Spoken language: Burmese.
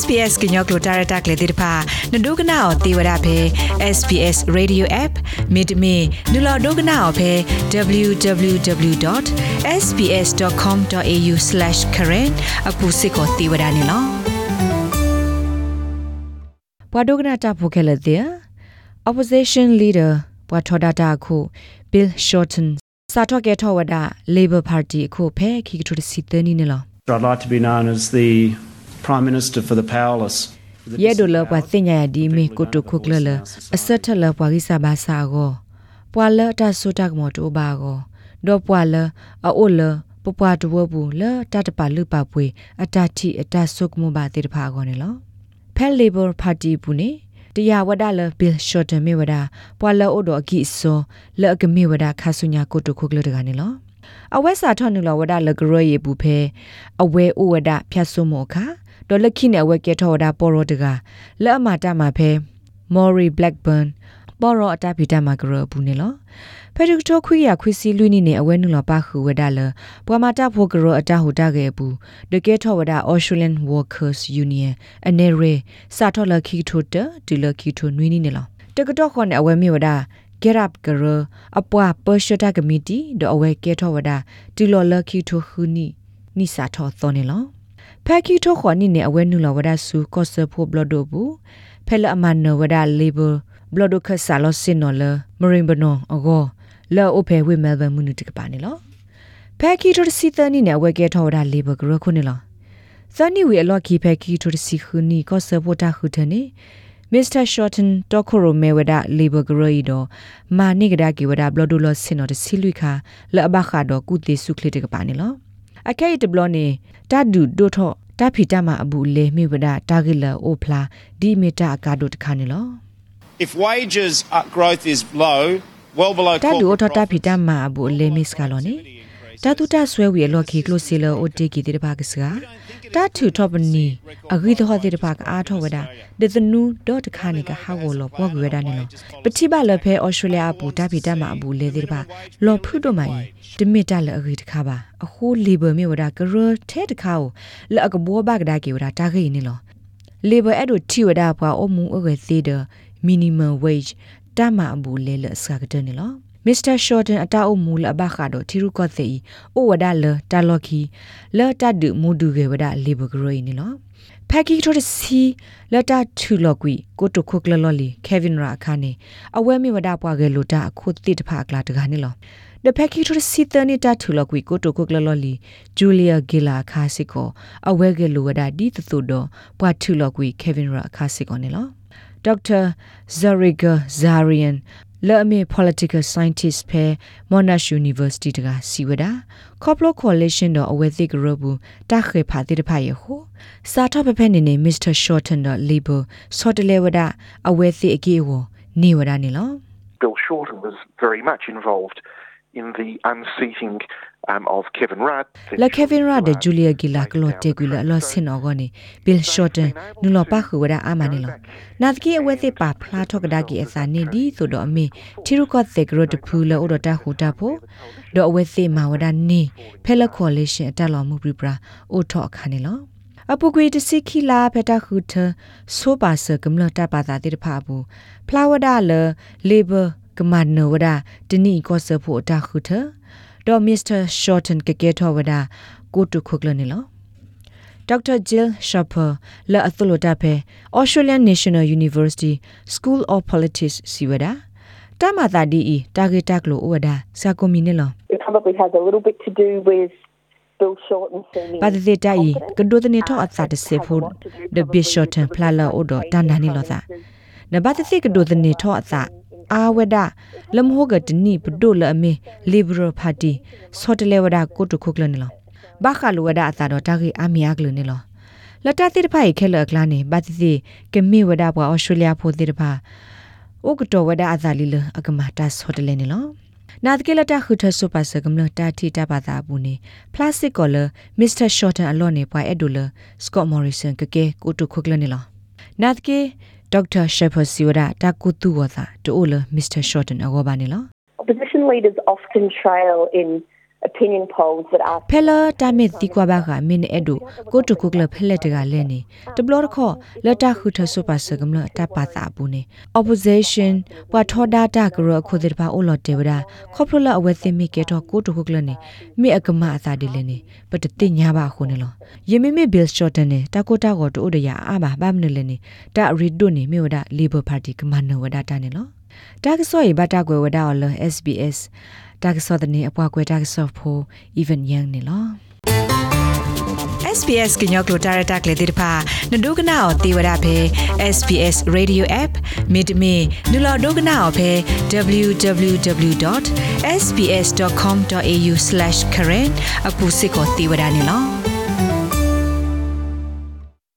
SPS ကညောကလိုတာရတာကလေးတိဖာနဒုကနာအောတေဝရဖဲ SPS Radio App မိတမီနူလာဒုကနာအောဖဲ www.sps.com.au/current အခုစစ်ကိုတေဝရနေလောဘွာဒုကနာတာဖိုခဲလက်တဲ့ opposition leader ဘွာထော်ဒါတာခု Bill Shorten စာထော့ကဲထော်ဝဒ Labor Party ခုဖဲခိကထူစီတနီနေလော I'd like to be known as the Prime Minister for the powerless. ရဲ့ဒိုလဘွာတင်ညာဒီမီကိုတုခုကလလအစတ်ထလဘွာကိစာဘာစာကိုပွာလတဆူတက်မတိုဘာကိုဒေါ်ပွာလအိုလပပွားတဝဘူးလတတပလူပပွေအတတိအတဆုကမဘာတေတဖာကောနေလောဖဲလေဘာပါတီဘူးနေတရားဝဒလဘီလ်ရှော့တမေဝဒပွာလအိုဒိုအကိဆောလကမေဝဒခါဆုညာကိုတုခုကလတကနေလောအဝဲစာထော်နူလဝဒလဂရယေဘူးဖဲအဝဲအိုဝဒဖြတ်ဆုမောခါ ဒေါ်လခိနေဝဲကေထော်ဒါပေါ်ရောတကလဲ့အမတာမှာဖဲ Maury Blackburn ပေါ်ရောအတပိတမှာကရဘူးနေလောဖက်ဒရတိုခွေရခွေစီလူနီနေအဝဲနုလပါခုဝဒါလပွာမတာဖို့ကရအတဟူတာကေဘူးဒကေထောဝဒါ Australian Workers Union အနေရေစာထောလခိထိုတဒီလခိထိုနွီနီနေလောတကတော့ခွန်အဝဲမြေဝဒါ get up ကရအပွားပရှတာကမတီဒအဝဲကေထောဝဒါဒီလောလခိထိုခူနီနိစာထောသောနေလော ဖက်ခီထိုခွန်နိနေအဝဲနုလဝဒါဆူကော့ဆဖိုဘလဒိုဘူးဖဲလအမန်နဝဒါ labor ဘလဒိုခဆာလောစင်နော်လမရင်ဘနောအကောလောအိုဖဲဝိမဲဘမှုနုတကပါနေလောဖဲခီထိုစီတနီနေဝဲကေထောဒါ labor ကရခုနေလောသနီဝီအလော့ခီဖဲခီထိုစီခူနီကောဆပိုတာခုတနေမစ္စတာရှော့တန်တိုခိုရိုမဲဝဒါလီဘာဂရိုီဒိုမာနိကဒါကီဝဒါဘလဒိုလောစင်နော်တစီလူခါလအဘခါဒိုကုတေဆုခလစ်တကပါနေလော အကဲ့တဘလနေတာဒူဒိုထောတာဖီတမအဘူးလေမိဝဒါတာဂီလာအိုဖလာဒီမီတာအကာဒိုတခါနေလော If wages uh, growth is low, well below တာဒူ corporate ထတာဖီ profits, တမအဘူးလေမစ်ကလောနေ တာတူတာဆွဲဝီလော်ခီကလိုစီလောအိုတေကီတေတပါကစကတာထူထောပနီအဂိတဟောတေတပါကအားထောဝဒဒေသနူဒေါ်တခါနေကဟာဝလောပွားကွေဒနေလောပတိပါလဖဲအော်စတြေးလျအပူတာဖီတမအဘူးလေတေတပါလော်ဖုဒမိုင်တမီတာလအဂိတခါပါအဟိုလီဘာမြေဝဒကရထဲတခါကိုလအကဘောဘကဒါကေဝဒတာခိနေလော labor အဲ့တို့တီဝဒပွားအမှုအဝဲသေးတယ် minimum wage တမအ ဘူးလေလစကတဲ့နေလော Mr. Shorten အတာအုပ်မူလဘခါတော့ထီရုကော့သေအိုဝဒလတာလော်ခီလတဒမူဒူကေဝဒလေဘဂရိုင်းနီလောဖက်ကီထိုတစီလတာထူလော်ကွီကိုတုခုကလလော်လီကေဗင်ရာခါနေအဝဲမီဝဒပွားကေလိုတာအခုတိတဖကလာတကနေလော the package to see the ni ta thulo kwi ko to ko klo li julia gila kha sikko awe ge lo wada di tu do pwa thulo kwi kevin ra kha sikko ne lo dr zariga zarian လဲ့ အမေ political scientist ဖဲ Monash University တကစီဝဒ Coplo Coalition တော့အဝဲသိကရဘူးတခေဖာတိတဖာရဟုစာထဖဖဲနေနေ Mr Shorten တော့ label စောတလေဝဒအဝဲသိအကေဝနေဝဒနေလော Bill Shorten was very much involved in the unseating um, of Kevin Rudd. la Kevin Rudd de Julia Gila klo te gula lo sin ogoni Bill Shorten nu lo pa khu wada amani lo na tki awe te pa phla thok da ki asa ni di so do ame thiru ko te gro de phu lo odo ta hu ta pho do awe te ma wada ni phela coalition အတက်လောမှုပြပရာအိုထော့ခါနေလောအပုကွေတစိခိလာဖတာခုထဆိုပါစကမ္လတာပါတာတိတဖာဘူးဖလာဝဒါလလေဘာ ကမန်နဝဒါတနီကောဆဖို့အတာခုထဒေါ်မစ္စတာရှော့တန်ကကေထောဝဒါကိုတုခုကလနေလော Dr. Jill Shopper la atholota phe Australian National University School of Politics siwada tamata di i target taklo owada sakomi ne lo It probably has a little bit to do with Bill Shorten seeming ပါဒတိတိုင်ကဒိုတနေထောအသတစေဖို့ the bishop and plala odo tanani lo sa နဘတ်သိကဒိုတနေထောအသ အာဝဒလမဟုတ်ကတနိပဒိုလအမေ liberal party စောတလေဝဒကိုတုခုကလနေလောဘာခလူဝဒအသတော့တာဂီအမီယာကလနေလောလတတိတဖိုင်ခဲလကလာနေဘတ်သိကမေဝဒဘွာဩစတြေးလျဖို့တိတဖာဥကတော်ဝဒအသလီလအကမတာစောတလေနေလောနာတကလတာခုထဆုပါစကမလတာတီတာပါတာဘူးနေပလတ်စတစ်ကောလမစ္စတာရှော့တန်အလော့နေပွားအဒူလစကော့မော်ရီဆန်ကကဲကိုတုခုကလနေလောနာတကေဒေါက် Dr. Shepo Siwada Takutuwata to Mr. Shorten Agobanilo. Opposition leaders often trail in opinion polls that ask ဖဲလာတာမစ်တီကွာဘာကမင်းအဲ့ဒိုကိုတုခုကလဖဲလက်တကလဲနေတဘလရခောလက်တာခုထဆူပါစကမလတပါတာဘူးနေ opposition ပွာထောဒတာကရခုဒီပါအိုလတေဝရာခေါပလအဝဲသိမိကေတော့ကိုတုခုကလနေမိအကမအသာဒီလဲနေပတတိညာပါခုနေလောယမီမီဘီလ်ရှော့တန်နေတာကိုတာကိုတိုးဒရအာဘာဘာမနလဲနေတာရီဒိုနေမြေဝဒ Labor Party ကမနဝဒ တာနေလောတာကဆော့ရဘတာကွယ်ဝဒါအော်လ SBS တာကဆော့တဲ့နေအပွားကွယ်တာကဆော့ဖို့ even young နေလော SBS ကညောကလိုတာရတာကလေးတိတဖာနဒုကနာအောတေဝရဖဲ SBS Radio App မိတမီနူလာဒုကနာအောဖဲ www.sbs.com.au/current အခုစစ်ကိုတေဝရနေလော